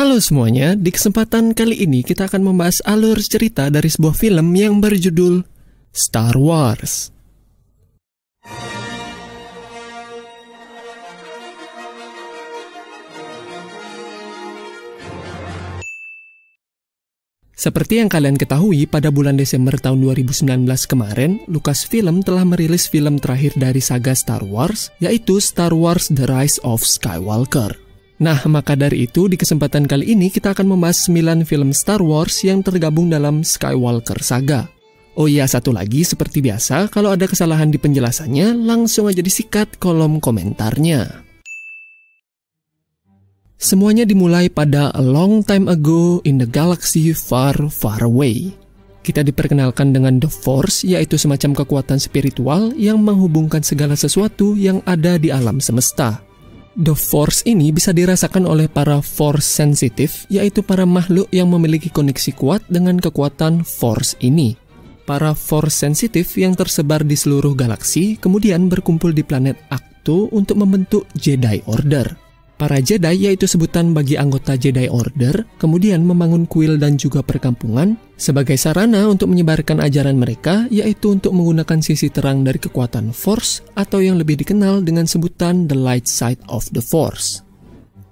Halo semuanya, di kesempatan kali ini kita akan membahas alur cerita dari sebuah film yang berjudul Star Wars. Seperti yang kalian ketahui, pada bulan Desember tahun 2019 kemarin, Lucasfilm telah merilis film terakhir dari saga Star Wars, yaitu Star Wars The Rise of Skywalker. Nah, maka dari itu di kesempatan kali ini kita akan membahas 9 film Star Wars yang tergabung dalam Skywalker Saga. Oh iya, satu lagi seperti biasa, kalau ada kesalahan di penjelasannya, langsung aja disikat kolom komentarnya. Semuanya dimulai pada a long time ago in the galaxy far far away. Kita diperkenalkan dengan The Force, yaitu semacam kekuatan spiritual yang menghubungkan segala sesuatu yang ada di alam semesta. The Force ini bisa dirasakan oleh para Force sensitive, yaitu para makhluk yang memiliki koneksi kuat dengan kekuatan Force ini. Para Force sensitive yang tersebar di seluruh galaksi kemudian berkumpul di planet Acto untuk membentuk Jedi Order. Para Jedi yaitu sebutan bagi anggota Jedi Order, kemudian membangun kuil dan juga perkampungan sebagai sarana untuk menyebarkan ajaran mereka yaitu untuk menggunakan sisi terang dari kekuatan Force atau yang lebih dikenal dengan sebutan The Light Side of the Force.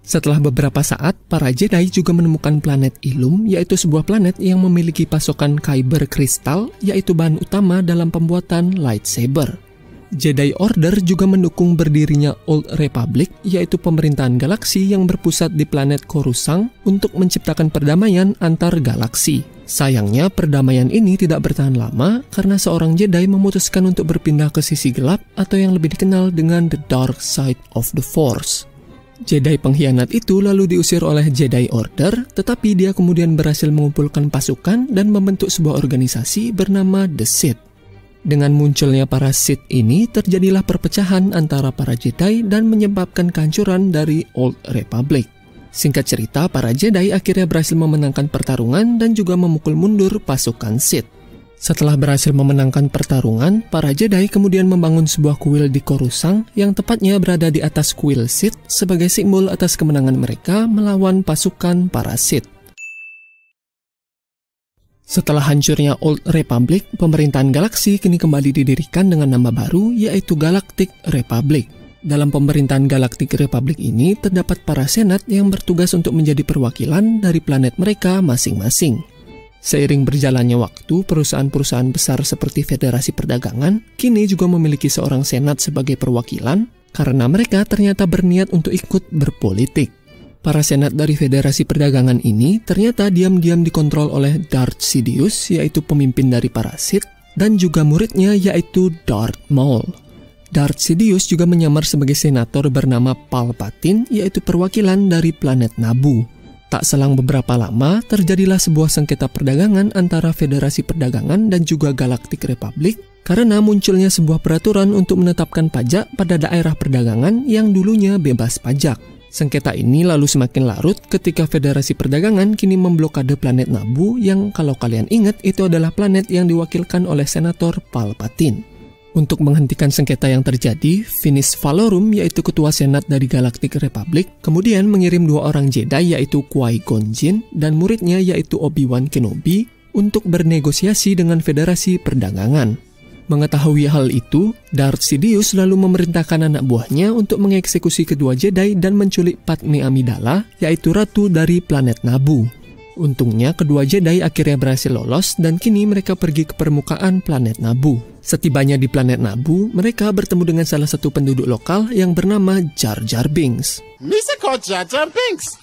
Setelah beberapa saat, para Jedi juga menemukan planet Ilum, yaitu sebuah planet yang memiliki pasokan kyber kristal, yaitu bahan utama dalam pembuatan lightsaber. Jedi Order juga mendukung berdirinya Old Republic, yaitu pemerintahan galaksi yang berpusat di planet Coruscant untuk menciptakan perdamaian antar galaksi. Sayangnya, perdamaian ini tidak bertahan lama karena seorang Jedi memutuskan untuk berpindah ke sisi gelap atau yang lebih dikenal dengan The Dark Side of the Force. Jedi pengkhianat itu lalu diusir oleh Jedi Order, tetapi dia kemudian berhasil mengumpulkan pasukan dan membentuk sebuah organisasi bernama The Sith. Dengan munculnya para Sith ini, terjadilah perpecahan antara para Jedi dan menyebabkan kehancuran dari Old Republic. Singkat cerita, para Jedi akhirnya berhasil memenangkan pertarungan dan juga memukul mundur pasukan Sith. Setelah berhasil memenangkan pertarungan, para Jedi kemudian membangun sebuah kuil di Coruscant yang tepatnya berada di atas kuil Sith sebagai simbol atas kemenangan mereka melawan pasukan para Sith. Setelah hancurnya Old Republic, pemerintahan galaksi kini kembali didirikan dengan nama baru yaitu Galactic Republic. Dalam pemerintahan Galactic Republic ini terdapat para senat yang bertugas untuk menjadi perwakilan dari planet mereka masing-masing. Seiring berjalannya waktu, perusahaan-perusahaan besar seperti Federasi Perdagangan kini juga memiliki seorang senat sebagai perwakilan karena mereka ternyata berniat untuk ikut berpolitik. Para senat dari Federasi Perdagangan ini ternyata diam-diam dikontrol oleh Darth Sidious, yaitu pemimpin dari para Sith, dan juga muridnya yaitu Darth Maul. Darth Sidious juga menyamar sebagai senator bernama Palpatine, yaitu perwakilan dari planet Naboo. Tak selang beberapa lama, terjadilah sebuah sengketa perdagangan antara Federasi Perdagangan dan juga Galactic Republic karena munculnya sebuah peraturan untuk menetapkan pajak pada daerah perdagangan yang dulunya bebas pajak. Sengketa ini lalu semakin larut ketika Federasi Perdagangan kini memblokade planet Nabu yang kalau kalian ingat itu adalah planet yang diwakilkan oleh Senator Palpatine. Untuk menghentikan sengketa yang terjadi, Finis Valorum yaitu ketua senat dari Galactic Republic kemudian mengirim dua orang Jedi yaitu Qui-Gon Jinn dan muridnya yaitu Obi-Wan Kenobi untuk bernegosiasi dengan Federasi Perdagangan. Mengetahui hal itu, Darth Sidious lalu memerintahkan anak buahnya untuk mengeksekusi kedua Jedi dan menculik Padme Amidala, yaitu ratu dari planet Naboo. Untungnya kedua Jedi akhirnya berhasil lolos dan kini mereka pergi ke permukaan planet Naboo. Setibanya di planet Naboo, mereka bertemu dengan salah satu penduduk lokal yang bernama Jar Jar Binks. Jar Jar Binks.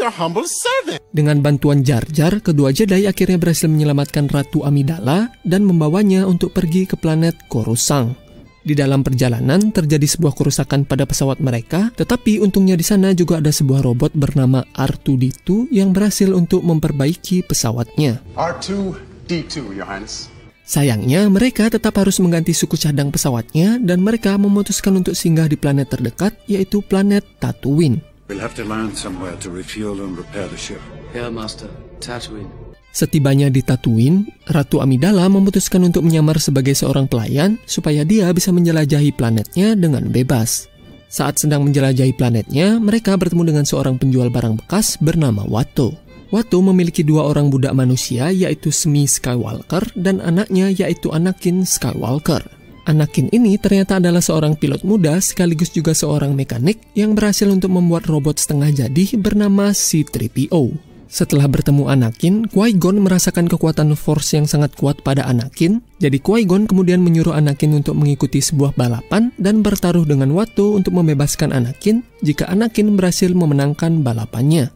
Your humble servant. Dengan bantuan Jar Jar, kedua Jedi akhirnya berhasil menyelamatkan Ratu Amidala dan membawanya untuk pergi ke planet Coruscant. Di dalam perjalanan terjadi sebuah kerusakan pada pesawat mereka, tetapi untungnya di sana juga ada sebuah robot bernama R2D2 yang berhasil untuk memperbaiki pesawatnya. R2D2, Your Highness. Sayangnya, mereka tetap harus mengganti suku cadang pesawatnya dan mereka memutuskan untuk singgah di planet terdekat, yaitu planet Tatooine. We'll have to land somewhere to refuel and repair the ship. Yeah, Master. Tatooine. Setibanya di Tatooine, Ratu Amidala memutuskan untuk menyamar sebagai seorang pelayan supaya dia bisa menjelajahi planetnya dengan bebas. Saat sedang menjelajahi planetnya, mereka bertemu dengan seorang penjual barang bekas bernama Watto. Watto memiliki dua orang budak manusia yaitu Smi Skywalker dan anaknya yaitu Anakin Skywalker. Anakin ini ternyata adalah seorang pilot muda sekaligus juga seorang mekanik yang berhasil untuk membuat robot setengah jadi bernama C-3PO. Setelah bertemu Anakin, Qui-Gon merasakan kekuatan Force yang sangat kuat pada Anakin. Jadi Qui-Gon kemudian menyuruh Anakin untuk mengikuti sebuah balapan dan bertaruh dengan Watto untuk membebaskan Anakin jika Anakin berhasil memenangkan balapannya.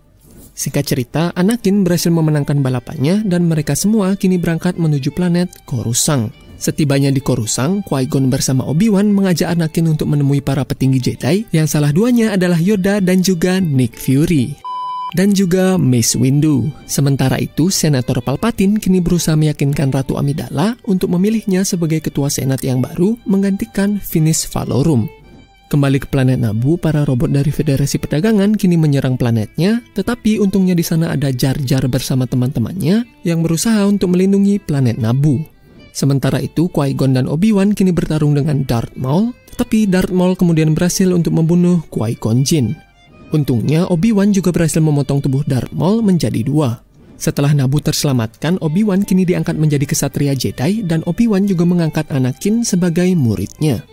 Singkat cerita, Anakin berhasil memenangkan balapannya dan mereka semua kini berangkat menuju planet Coruscant. Setibanya di Coruscant, Qui-Gon bersama Obi-Wan mengajak Anakin untuk menemui para petinggi Jedi yang salah duanya adalah Yoda dan juga Nick Fury dan juga Mace Windu. Sementara itu, Senator Palpatine kini berusaha meyakinkan Ratu Amidala untuk memilihnya sebagai ketua Senat yang baru menggantikan Finis Valorum. Kembali ke planet Nabu, para robot dari Federasi Perdagangan kini menyerang planetnya, tetapi untungnya di sana ada Jar Jar bersama teman-temannya yang berusaha untuk melindungi planet Nabu. Sementara itu, Qui-Gon dan Obi-Wan kini bertarung dengan Darth Maul, tetapi Darth Maul kemudian berhasil untuk membunuh Qui-Gon Jinn. Untungnya, Obi-Wan juga berhasil memotong tubuh Darth Maul menjadi dua. Setelah Nabu terselamatkan, Obi-Wan kini diangkat menjadi kesatria Jedi dan Obi-Wan juga mengangkat Anakin sebagai muridnya.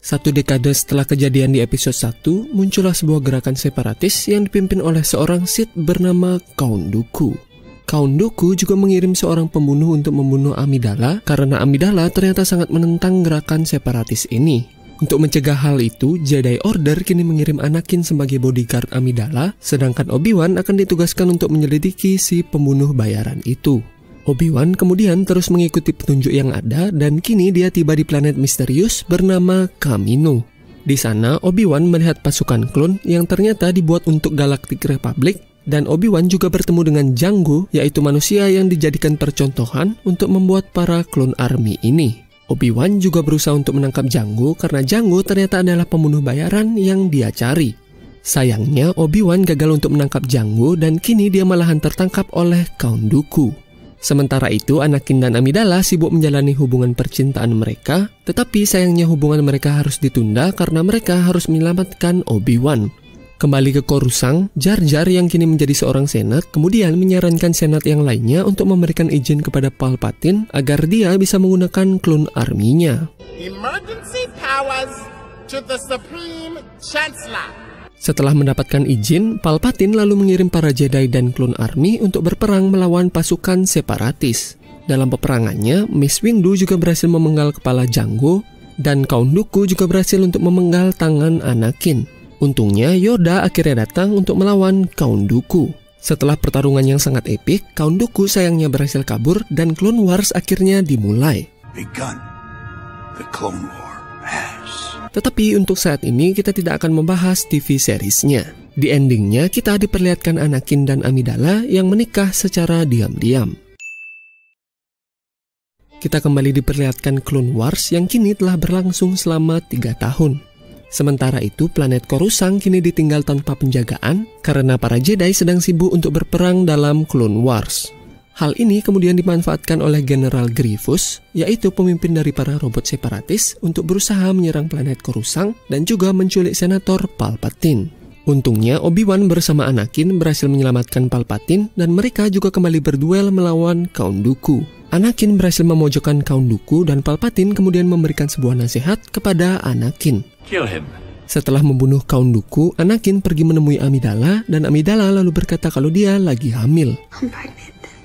Satu dekade setelah kejadian di episode 1, muncullah sebuah gerakan separatis yang dipimpin oleh seorang Sith bernama Count Dooku. Count Dooku juga mengirim seorang pembunuh untuk membunuh Amidala karena Amidala ternyata sangat menentang gerakan separatis ini. Untuk mencegah hal itu, Jedi Order kini mengirim Anakin sebagai bodyguard Amidala, sedangkan Obi-Wan akan ditugaskan untuk menyelidiki si pembunuh bayaran itu. Obi-Wan kemudian terus mengikuti petunjuk yang ada dan kini dia tiba di planet misterius bernama Kamino. Di sana, Obi-Wan melihat pasukan klon yang ternyata dibuat untuk Galactic Republic dan Obi-Wan juga bertemu dengan Jango, yaitu manusia yang dijadikan percontohan untuk membuat para klon army ini. Obi-Wan juga berusaha untuk menangkap Jango karena Jango ternyata adalah pembunuh bayaran yang dia cari. Sayangnya, Obi-Wan gagal untuk menangkap Jango dan kini dia malahan tertangkap oleh Count Dooku. Sementara itu, Anakin dan Amidala sibuk menjalani hubungan percintaan mereka, tetapi sayangnya hubungan mereka harus ditunda karena mereka harus menyelamatkan Obi-Wan. Kembali ke Coruscant, Jar Jar yang kini menjadi seorang senat kemudian menyarankan senat yang lainnya untuk memberikan izin kepada Palpatine agar dia bisa menggunakan klon arminya. Emergency powers to the Supreme Chancellor. Setelah mendapatkan izin, Palpatine lalu mengirim para Jedi dan klon army untuk berperang melawan pasukan separatis. Dalam peperangannya, Miss Windu juga berhasil memenggal kepala Jango, dan Count Dooku juga berhasil untuk memenggal tangan Anakin. Untungnya Yoda akhirnya datang untuk melawan Count Dooku. Setelah pertarungan yang sangat epik, Count Dooku sayangnya berhasil kabur dan Clone Wars akhirnya dimulai. Begun. The Clone War has. Tetapi untuk saat ini kita tidak akan membahas TV seriesnya. Di endingnya kita diperlihatkan Anakin dan Amidala yang menikah secara diam-diam. Kita kembali diperlihatkan Clone Wars yang kini telah berlangsung selama tiga tahun. Sementara itu, planet Coruscant kini ditinggal tanpa penjagaan karena para Jedi sedang sibuk untuk berperang dalam Clone Wars. Hal ini kemudian dimanfaatkan oleh General Grievous, yaitu pemimpin dari para robot separatis untuk berusaha menyerang planet Coruscant dan juga menculik Senator Palpatine. Untungnya Obi-Wan bersama Anakin berhasil menyelamatkan Palpatine dan mereka juga kembali berduel melawan Count Dooku. Anakin berhasil memojokkan Count Dooku dan Palpatine kemudian memberikan sebuah nasihat kepada Anakin. Kill him. Setelah membunuh Count Dooku, Anakin pergi menemui Amidala dan Amidala lalu berkata kalau dia lagi hamil.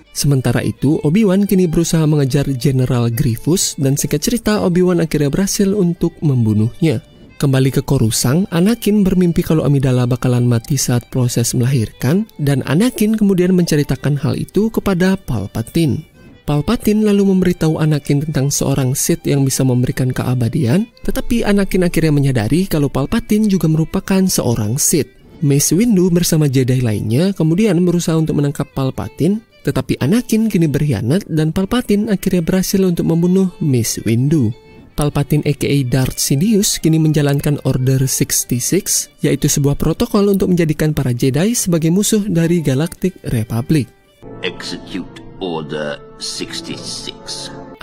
Sementara itu, Obi-Wan kini berusaha mengejar General Grievous dan singkat cerita Obi-Wan akhirnya berhasil untuk membunuhnya. Kembali ke Coruscant, Anakin bermimpi kalau Amidala bakalan mati saat proses melahirkan dan Anakin kemudian menceritakan hal itu kepada Palpatine. Palpatine lalu memberitahu Anakin tentang seorang Sith yang bisa memberikan keabadian, tetapi Anakin akhirnya menyadari kalau Palpatine juga merupakan seorang Sith. Mace Windu bersama Jedi lainnya kemudian berusaha untuk menangkap Palpatine, tetapi Anakin kini berkhianat dan Palpatine akhirnya berhasil untuk membunuh Mace Windu. Palpatine aka Darth Sidious kini menjalankan Order 66, yaitu sebuah protokol untuk menjadikan para Jedi sebagai musuh dari Galactic Republic. Execute Order 66.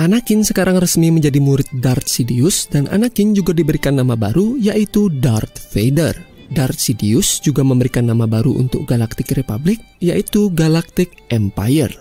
Anakin sekarang resmi menjadi murid Darth Sidious dan Anakin juga diberikan nama baru yaitu Darth Vader. Darth Sidious juga memberikan nama baru untuk Galactic Republic yaitu Galactic Empire.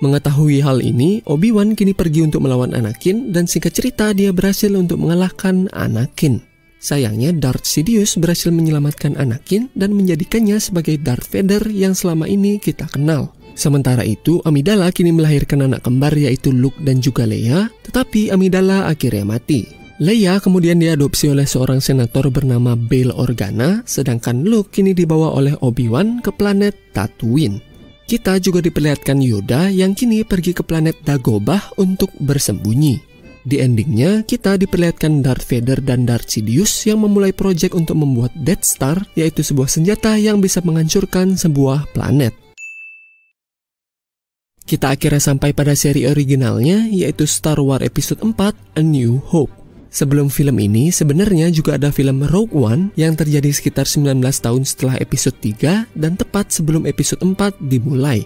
Mengetahui hal ini, Obi-Wan kini pergi untuk melawan Anakin dan singkat cerita dia berhasil untuk mengalahkan Anakin. Sayangnya Darth Sidious berhasil menyelamatkan Anakin dan menjadikannya sebagai Darth Vader yang selama ini kita kenal. Sementara itu, Amidala kini melahirkan anak kembar yaitu Luke dan juga Leia, tetapi Amidala akhirnya mati. Leia kemudian diadopsi oleh seorang senator bernama Bail Organa, sedangkan Luke kini dibawa oleh Obi-Wan ke planet Tatooine. Kita juga diperlihatkan Yoda yang kini pergi ke planet Dagobah untuk bersembunyi. Di endingnya, kita diperlihatkan Darth Vader dan Darth Sidious yang memulai proyek untuk membuat Death Star, yaitu sebuah senjata yang bisa menghancurkan sebuah planet. Kita akhirnya sampai pada seri originalnya, yaitu Star Wars Episode 4 A New Hope. Sebelum film ini, sebenarnya juga ada film Rogue One yang terjadi sekitar 19 tahun setelah episode 3 dan tepat sebelum episode 4 dimulai.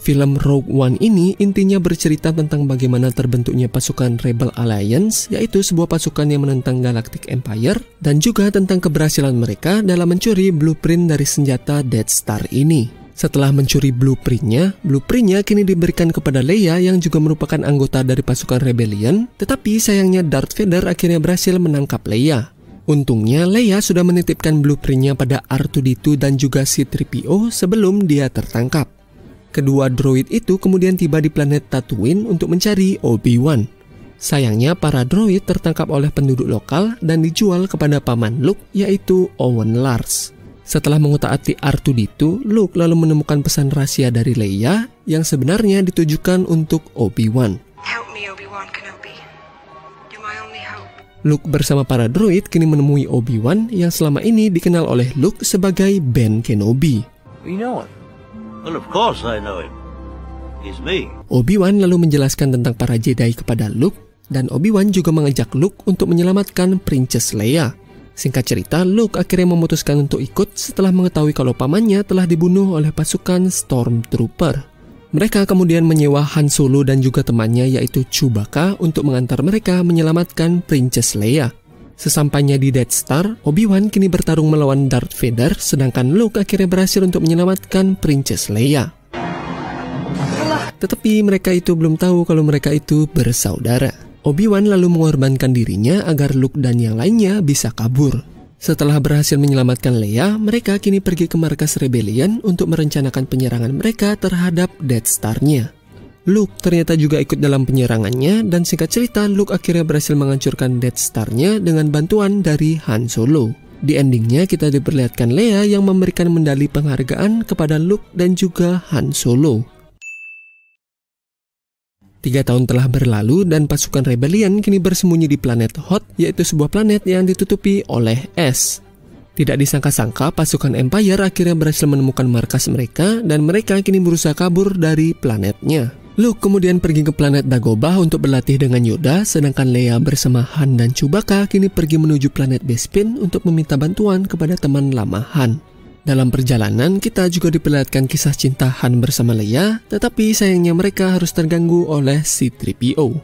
Film Rogue One ini intinya bercerita tentang bagaimana terbentuknya pasukan Rebel Alliance, yaitu sebuah pasukan yang menentang Galactic Empire, dan juga tentang keberhasilan mereka dalam mencuri blueprint dari senjata Death Star ini. Setelah mencuri blueprintnya, blueprintnya kini diberikan kepada Leia yang juga merupakan anggota dari pasukan Rebellion, tetapi sayangnya Darth Vader akhirnya berhasil menangkap Leia. Untungnya Leia sudah menitipkan blueprintnya pada R2-D2 dan juga C-3PO sebelum dia tertangkap. Kedua droid itu kemudian tiba di planet Tatooine untuk mencari Obi-Wan. Sayangnya para droid tertangkap oleh penduduk lokal dan dijual kepada paman Luke yaitu Owen Lars. Setelah mengutak-atik R2D2, Luke lalu menemukan pesan rahasia dari Leia yang sebenarnya ditujukan untuk Obi-Wan. Luke bersama para droid kini menemui Obi-Wan yang selama ini dikenal oleh Luke sebagai Ben Kenobi. We know it. Well, of course I know him. He's me. Obi-Wan lalu menjelaskan tentang para Jedi kepada Luke dan Obi-Wan juga mengajak Luke untuk menyelamatkan Princess Leia. Singkat cerita, Luke akhirnya memutuskan untuk ikut setelah mengetahui kalau pamannya telah dibunuh oleh pasukan Stormtrooper. Mereka kemudian menyewa Han Solo dan juga temannya yaitu Chewbacca untuk mengantar mereka menyelamatkan Princess Leia. Sesampainya di Death Star, Obi-Wan kini bertarung melawan Darth Vader, sedangkan Luke akhirnya berhasil untuk menyelamatkan Princess Leia. Tetapi mereka itu belum tahu kalau mereka itu bersaudara. Obi-Wan lalu mengorbankan dirinya agar Luke dan yang lainnya bisa kabur. Setelah berhasil menyelamatkan Leia, mereka kini pergi ke markas Rebellion untuk merencanakan penyerangan mereka terhadap Death Star-nya. Luke ternyata juga ikut dalam penyerangannya dan singkat cerita Luke akhirnya berhasil menghancurkan Death Star-nya dengan bantuan dari Han Solo. Di endingnya kita diperlihatkan Leia yang memberikan medali penghargaan kepada Luke dan juga Han Solo. Tiga tahun telah berlalu dan pasukan Rebellion kini bersembunyi di planet Hot, yaitu sebuah planet yang ditutupi oleh es. Tidak disangka-sangka pasukan Empire akhirnya berhasil menemukan markas mereka dan mereka kini berusaha kabur dari planetnya. Luke kemudian pergi ke planet Dagobah untuk berlatih dengan Yoda, sedangkan Leia bersama Han dan Chewbacca kini pergi menuju planet Bespin untuk meminta bantuan kepada teman lama Han. Dalam perjalanan, kita juga diperlihatkan kisah cinta Han bersama Leia, tetapi sayangnya mereka harus terganggu oleh C-3PO.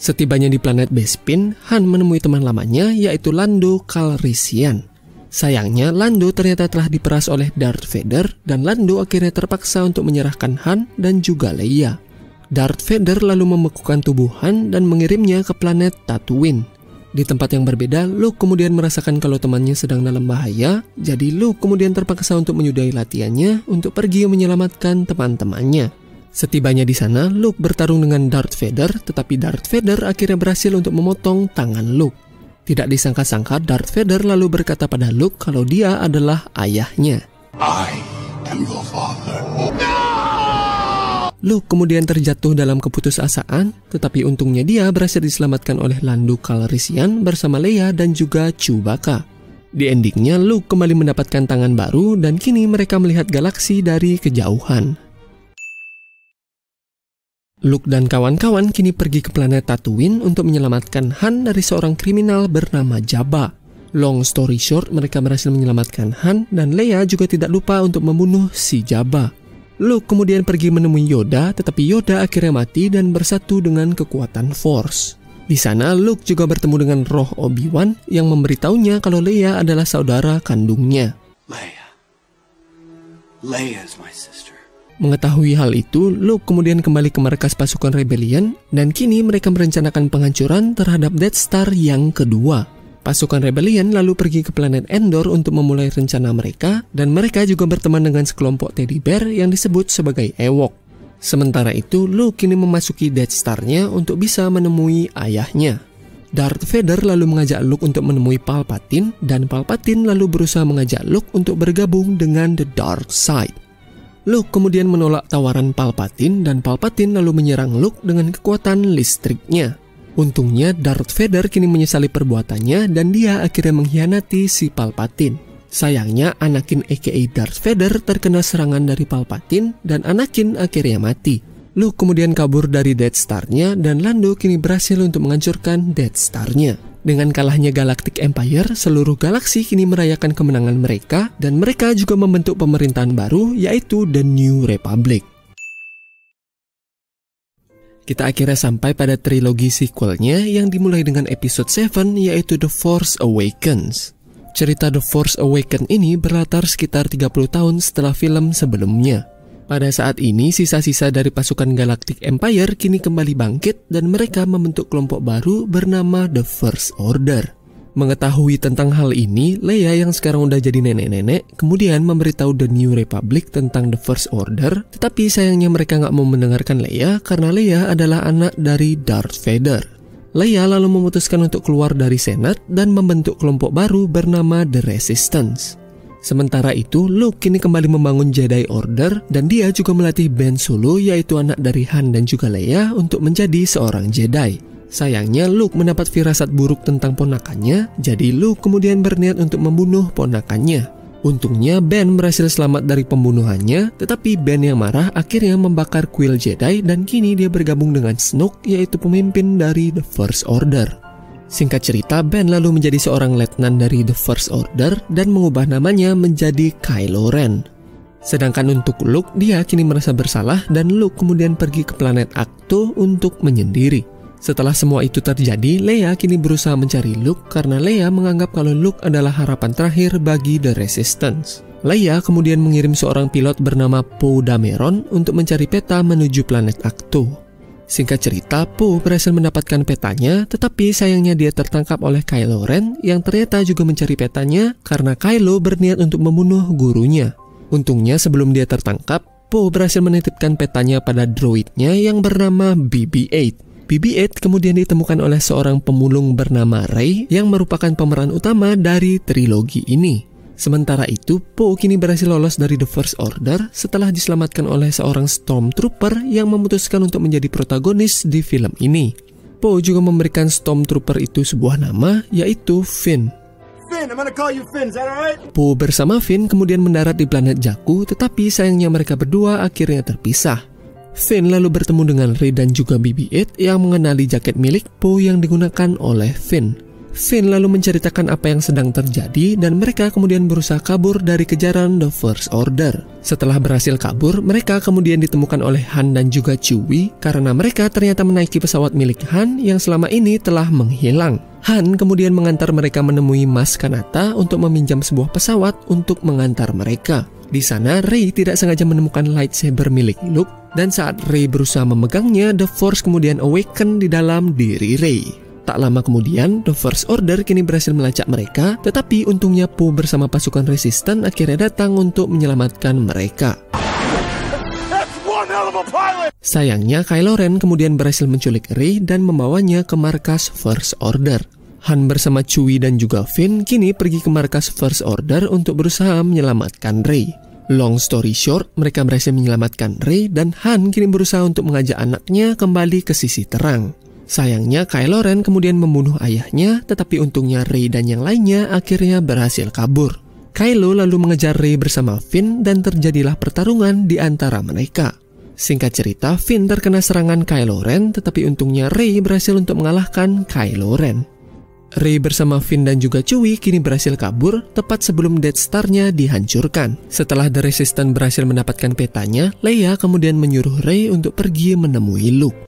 Setibanya di planet Bespin, Han menemui teman lamanya yaitu Lando Calrissian. Sayangnya, Lando ternyata telah diperas oleh Darth Vader dan Lando akhirnya terpaksa untuk menyerahkan Han dan juga Leia. Darth Vader lalu membekukan tubuh Han dan mengirimnya ke planet Tatooine. Di tempat yang berbeda, Luke kemudian merasakan kalau temannya sedang dalam bahaya, jadi Luke kemudian terpaksa untuk menyudahi latihannya untuk pergi menyelamatkan teman-temannya. Setibanya di sana, Luke bertarung dengan Darth Vader, tetapi Darth Vader akhirnya berhasil untuk memotong tangan Luke. Tidak disangka-sangka Darth Vader lalu berkata pada Luke kalau dia adalah ayahnya. I am your father. Luke kemudian terjatuh dalam keputusasaan, tetapi untungnya dia berhasil diselamatkan oleh Lando Calrissian bersama Leia dan juga Chewbacca. Di endingnya, Luke kembali mendapatkan tangan baru dan kini mereka melihat galaksi dari kejauhan. Luke dan kawan-kawan kini pergi ke planet Tatooine untuk menyelamatkan Han dari seorang kriminal bernama Jabba. Long story short, mereka berhasil menyelamatkan Han dan Leia juga tidak lupa untuk membunuh si Jabba. Luke kemudian pergi menemui Yoda, tetapi Yoda akhirnya mati dan bersatu dengan kekuatan Force. Di sana, Luke juga bertemu dengan roh Obi-Wan yang memberitahunya kalau Leia adalah saudara kandungnya. Leia. Leia is my sister. Mengetahui hal itu, Luke kemudian kembali ke markas pasukan rebellion dan kini mereka merencanakan penghancuran terhadap Death Star yang kedua. Pasukan rebellion lalu pergi ke planet Endor untuk memulai rencana mereka dan mereka juga berteman dengan sekelompok teddy bear yang disebut sebagai Ewok. Sementara itu, Luke kini memasuki Death Star-nya untuk bisa menemui ayahnya. Darth Vader lalu mengajak Luke untuk menemui Palpatine dan Palpatine lalu berusaha mengajak Luke untuk bergabung dengan The Dark Side. Luke kemudian menolak tawaran Palpatine dan Palpatine lalu menyerang Luke dengan kekuatan listriknya. Untungnya Darth Vader kini menyesali perbuatannya dan dia akhirnya mengkhianati si Palpatine. Sayangnya Anakin aka Darth Vader terkena serangan dari Palpatine dan Anakin akhirnya mati. Luke kemudian kabur dari Death Star-nya dan Lando kini berhasil untuk menghancurkan Death Star-nya. Dengan kalahnya Galactic Empire, seluruh galaksi kini merayakan kemenangan mereka dan mereka juga membentuk pemerintahan baru yaitu The New Republic. Kita akhirnya sampai pada trilogi sequelnya yang dimulai dengan episode 7 yaitu The Force Awakens. Cerita The Force Awakens ini berlatar sekitar 30 tahun setelah film sebelumnya. Pada saat ini, sisa-sisa dari pasukan Galactic Empire kini kembali bangkit dan mereka membentuk kelompok baru bernama The First Order. Mengetahui tentang hal ini, Leia yang sekarang udah jadi nenek-nenek kemudian memberitahu The New Republic tentang The First Order, tetapi sayangnya mereka nggak mau mendengarkan Leia karena Leia adalah anak dari Darth Vader. Leia lalu memutuskan untuk keluar dari Senat dan membentuk kelompok baru bernama The Resistance. Sementara itu, Luke kini kembali membangun Jedi Order dan dia juga melatih Ben Solo yaitu anak dari Han dan juga Leia untuk menjadi seorang Jedi. Sayangnya Luke mendapat firasat buruk tentang ponakannya, jadi Luke kemudian berniat untuk membunuh ponakannya. Untungnya Ben berhasil selamat dari pembunuhannya, tetapi Ben yang marah akhirnya membakar kuil Jedi dan kini dia bergabung dengan Snoke yaitu pemimpin dari The First Order. Singkat cerita, Ben lalu menjadi seorang letnan dari The First Order dan mengubah namanya menjadi Kylo Ren. Sedangkan untuk Luke, dia kini merasa bersalah dan Luke kemudian pergi ke planet Acto untuk menyendiri. Setelah semua itu terjadi, Leia kini berusaha mencari Luke karena Leia menganggap kalau Luke adalah harapan terakhir bagi The Resistance. Leia kemudian mengirim seorang pilot bernama Poe Dameron untuk mencari peta menuju planet Acto. Singkat cerita, Poe berhasil mendapatkan petanya, tetapi sayangnya dia tertangkap oleh Kylo Ren yang ternyata juga mencari petanya karena Kylo berniat untuk membunuh gurunya. Untungnya sebelum dia tertangkap, Poe berhasil menitipkan petanya pada droidnya yang bernama BB-8. BB-8 kemudian ditemukan oleh seorang pemulung bernama Ray yang merupakan pemeran utama dari trilogi ini. Sementara itu, Poe kini berhasil lolos dari The First Order setelah diselamatkan oleh seorang Stormtrooper yang memutuskan untuk menjadi protagonis di film ini. Poe juga memberikan Stormtrooper itu sebuah nama, yaitu Finn. Finn, I'm gonna call you Finn, is that alright? Poe bersama Finn kemudian mendarat di planet Jakku, tetapi sayangnya mereka berdua akhirnya terpisah. Finn lalu bertemu dengan Rey dan juga BB-8 yang mengenali jaket milik Poe yang digunakan oleh Finn. Finn lalu menceritakan apa yang sedang terjadi dan mereka kemudian berusaha kabur dari kejaran The First Order. Setelah berhasil kabur, mereka kemudian ditemukan oleh Han dan juga Chewie karena mereka ternyata menaiki pesawat milik Han yang selama ini telah menghilang. Han kemudian mengantar mereka menemui Mas Kanata untuk meminjam sebuah pesawat untuk mengantar mereka. Di sana, Rey tidak sengaja menemukan lightsaber milik Luke, dan saat Rey berusaha memegangnya, The Force kemudian awaken di dalam diri Rey. Tak lama kemudian, The First Order kini berhasil melacak mereka, tetapi untungnya Poe bersama pasukan resisten akhirnya datang untuk menyelamatkan mereka. Sayangnya, Kylo Ren kemudian berhasil menculik Rey dan membawanya ke markas First Order. Han bersama Chewie dan juga Finn kini pergi ke markas First Order untuk berusaha menyelamatkan Rey. Long story short, mereka berhasil menyelamatkan Rey dan Han kini berusaha untuk mengajak anaknya kembali ke sisi terang. Sayangnya Kylo Ren kemudian membunuh ayahnya, tetapi untungnya Rey dan yang lainnya akhirnya berhasil kabur. Kylo lalu mengejar Rey bersama Finn dan terjadilah pertarungan di antara mereka. Singkat cerita, Finn terkena serangan Kylo Ren, tetapi untungnya Rey berhasil untuk mengalahkan Kylo Ren. Rey bersama Finn dan juga Chewie kini berhasil kabur tepat sebelum Death Star-nya dihancurkan. Setelah The Resistance berhasil mendapatkan petanya, Leia kemudian menyuruh Rey untuk pergi menemui Luke.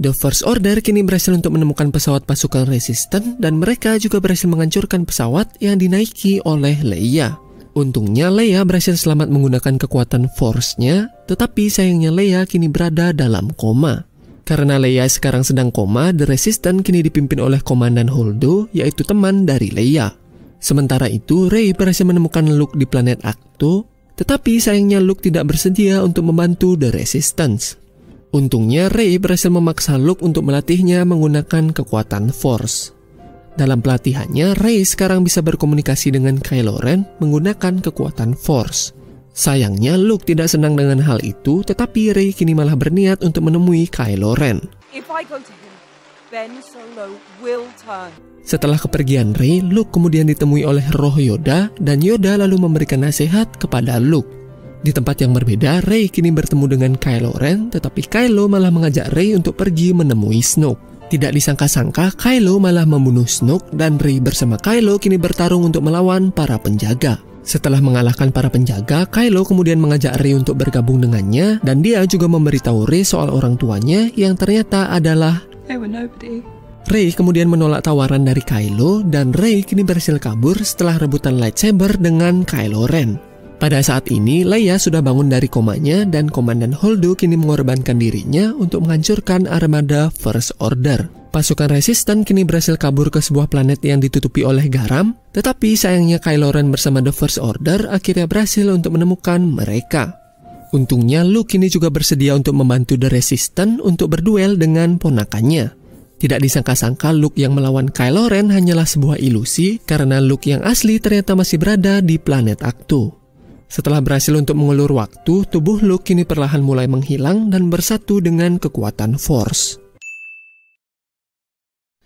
The First Order kini berhasil untuk menemukan pesawat pasukan resisten dan mereka juga berhasil menghancurkan pesawat yang dinaiki oleh Leia. Untungnya Leia berhasil selamat menggunakan kekuatan Force-nya, tetapi sayangnya Leia kini berada dalam koma. Karena Leia sekarang sedang koma, The Resistance kini dipimpin oleh Komandan Holdo, yaitu teman dari Leia. Sementara itu, Rey berhasil menemukan Luke di planet Acto, tetapi sayangnya Luke tidak bersedia untuk membantu The Resistance. Untungnya Rey berhasil memaksa Luke untuk melatihnya menggunakan kekuatan Force. Dalam pelatihannya, Rey sekarang bisa berkomunikasi dengan Kylo Ren menggunakan kekuatan Force. Sayangnya Luke tidak senang dengan hal itu, tetapi Rey kini malah berniat untuk menemui Kylo Ren. If I go to him, Ben Solo will turn. Setelah kepergian Rey, Luke kemudian ditemui oleh roh Yoda dan Yoda lalu memberikan nasihat kepada Luke. Di tempat yang berbeda, Rey kini bertemu dengan Kylo Ren, tetapi Kylo malah mengajak Rey untuk pergi menemui Snoke. Tidak disangka-sangka, Kylo malah membunuh Snoke dan Rey bersama Kylo kini bertarung untuk melawan para penjaga. Setelah mengalahkan para penjaga, Kylo kemudian mengajak Rey untuk bergabung dengannya dan dia juga memberitahu Rey soal orang tuanya yang ternyata adalah. Rey kemudian menolak tawaran dari Kylo dan Rey kini berhasil kabur setelah rebutan lightsaber dengan Kylo Ren. Pada saat ini, Leia sudah bangun dari komanya dan Komandan Holdo kini mengorbankan dirinya untuk menghancurkan armada First Order. Pasukan resisten kini berhasil kabur ke sebuah planet yang ditutupi oleh garam, tetapi sayangnya Kylo Ren bersama The First Order akhirnya berhasil untuk menemukan mereka. Untungnya Luke kini juga bersedia untuk membantu The Resistance untuk berduel dengan ponakannya. Tidak disangka-sangka Luke yang melawan Kylo Ren hanyalah sebuah ilusi karena Luke yang asli ternyata masih berada di planet Acto. Setelah berhasil untuk mengulur waktu, tubuh Luke kini perlahan mulai menghilang dan bersatu dengan kekuatan Force.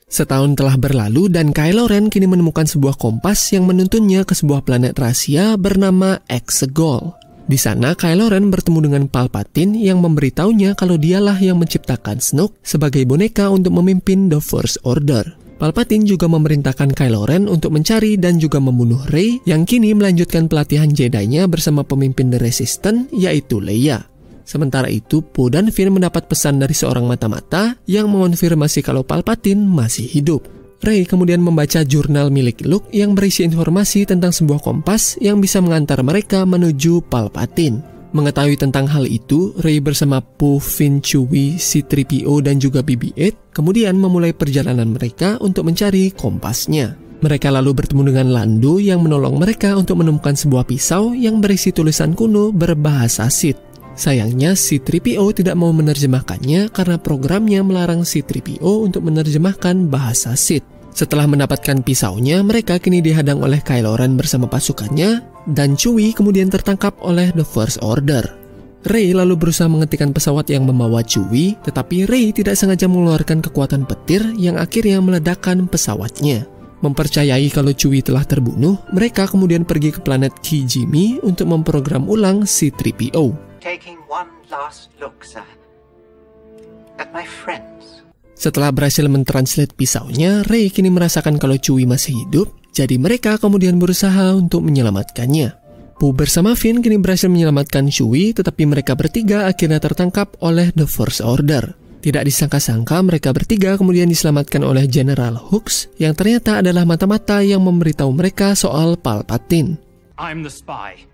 Setahun telah berlalu dan Kylo Ren kini menemukan sebuah kompas yang menuntunnya ke sebuah planet rahasia bernama Exegol. Di sana Kylo Ren bertemu dengan Palpatine yang memberitahunya kalau dialah yang menciptakan Snoke sebagai boneka untuk memimpin The First Order. Palpatine juga memerintahkan Kylo Ren untuk mencari dan juga membunuh Rey yang kini melanjutkan pelatihan Jedi-nya bersama pemimpin The Resistance yaitu Leia. Sementara itu, Poe dan Finn mendapat pesan dari seorang mata-mata yang mengonfirmasi kalau Palpatine masih hidup. Rey kemudian membaca jurnal milik Luke yang berisi informasi tentang sebuah kompas yang bisa mengantar mereka menuju Palpatine. Mengetahui tentang hal itu, Rey bersama Poe, Finn, Chewie, C-3PO, dan juga BB-8 kemudian memulai perjalanan mereka untuk mencari kompasnya. Mereka lalu bertemu dengan Lando yang menolong mereka untuk menemukan sebuah pisau yang berisi tulisan kuno berbahasa Sith. Sayangnya C-3PO tidak mau menerjemahkannya karena programnya melarang C-3PO untuk menerjemahkan bahasa Sith. Setelah mendapatkan pisaunya, mereka kini dihadang oleh Kylo Ren bersama pasukannya, dan Chewie kemudian tertangkap oleh The First Order. Rey lalu berusaha menghentikan pesawat yang membawa Chewie, tetapi Rey tidak sengaja mengeluarkan kekuatan petir yang akhirnya meledakkan pesawatnya. Mempercayai kalau Chewie telah terbunuh, mereka kemudian pergi ke planet Kijimi untuk memprogram ulang C-3PO. Taking one last look, sir, at my friends. Setelah berhasil mentranslate pisaunya, Rey kini merasakan kalau Chewie masih hidup, jadi mereka kemudian berusaha untuk menyelamatkannya. Poe bersama Finn kini berhasil menyelamatkan Chewie, tetapi mereka bertiga akhirnya tertangkap oleh The First Order. Tidak disangka-sangka mereka bertiga kemudian diselamatkan oleh General Hux yang ternyata adalah mata-mata yang memberitahu mereka soal Palpatine. I'm the spy.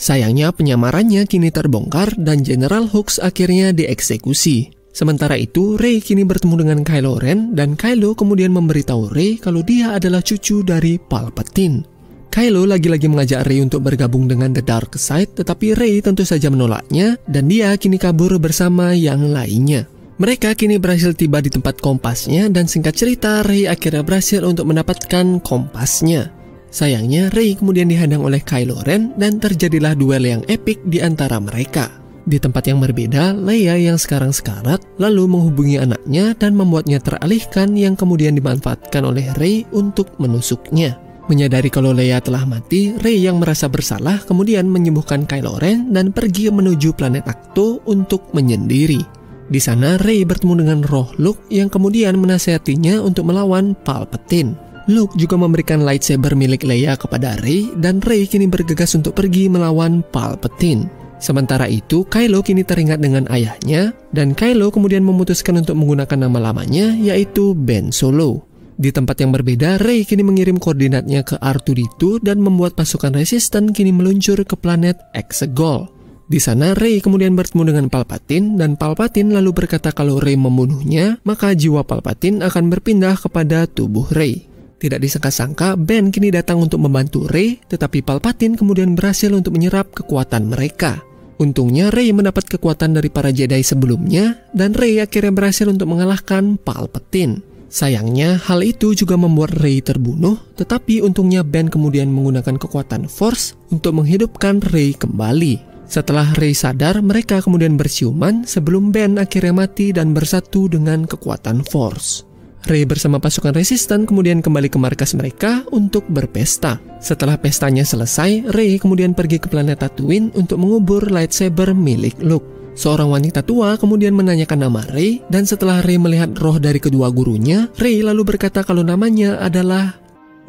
Sayangnya penyamarannya kini terbongkar dan General Hux akhirnya dieksekusi. Sementara itu, Rey kini bertemu dengan Kylo Ren dan Kylo kemudian memberitahu Rey kalau dia adalah cucu dari Palpatine. Kylo lagi-lagi mengajak Rey untuk bergabung dengan The Dark Side, tetapi Rey tentu saja menolaknya dan dia kini kabur bersama yang lainnya. Mereka kini berhasil tiba di tempat kompasnya dan singkat cerita Rey akhirnya berhasil untuk mendapatkan kompasnya. Sayangnya Rey kemudian dihadang oleh Kylo Ren dan terjadilah duel yang epik di antara mereka. Di tempat yang berbeda, Leia yang sekarang sekarat lalu menghubungi anaknya dan membuatnya teralihkan yang kemudian dimanfaatkan oleh Rey untuk menusuknya. Menyadari kalau Leia telah mati, Rey yang merasa bersalah kemudian menyembuhkan Kylo Ren dan pergi menuju planet Acto untuk menyendiri. Di sana Rey bertemu dengan roh Luke yang kemudian menasihatinya untuk melawan Palpatine. Luke juga memberikan lightsaber milik Leia kepada Rey dan Rey kini bergegas untuk pergi melawan Palpatine. Sementara itu, Kylo kini teringat dengan ayahnya dan Kylo kemudian memutuskan untuk menggunakan nama lamanya yaitu Ben Solo. Di tempat yang berbeda, Rey kini mengirim koordinatnya ke R2D2 dan membuat pasukan resisten kini meluncur ke planet Exegol. Di sana Rey kemudian bertemu dengan Palpatine dan Palpatine lalu berkata kalau Rey membunuhnya, maka jiwa Palpatine akan berpindah kepada tubuh Rey. Tidak disangka-sangka, Ben kini datang untuk membantu Rey, tetapi Palpatine kemudian berhasil untuk menyerap kekuatan mereka. Untungnya Rey mendapat kekuatan dari para Jedi sebelumnya, dan Rey akhirnya berhasil untuk mengalahkan Palpatine. Sayangnya, hal itu juga membuat Rey terbunuh, tetapi untungnya Ben kemudian menggunakan kekuatan Force untuk menghidupkan Rey kembali. Setelah Rey sadar, mereka kemudian bersiuman sebelum Ben akhirnya mati dan bersatu dengan kekuatan Force. Rey bersama pasukan resisten kemudian kembali ke markas mereka untuk berpesta. Setelah pestanya selesai, Rey kemudian pergi ke planet Tatooine untuk mengubur lightsaber milik Luke. Seorang wanita tua kemudian menanyakan nama Rey dan setelah Rey melihat roh dari kedua gurunya, Rey lalu berkata kalau namanya adalah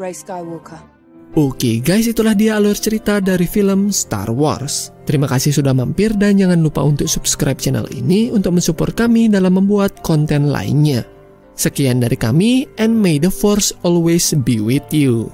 Ray Skywalker. Oke guys, itulah dia alur cerita dari film Star Wars. Terima kasih sudah mampir dan jangan lupa untuk subscribe channel ini untuk mensupport kami dalam membuat konten lainnya. Sekian dari kami and may the force always be with you.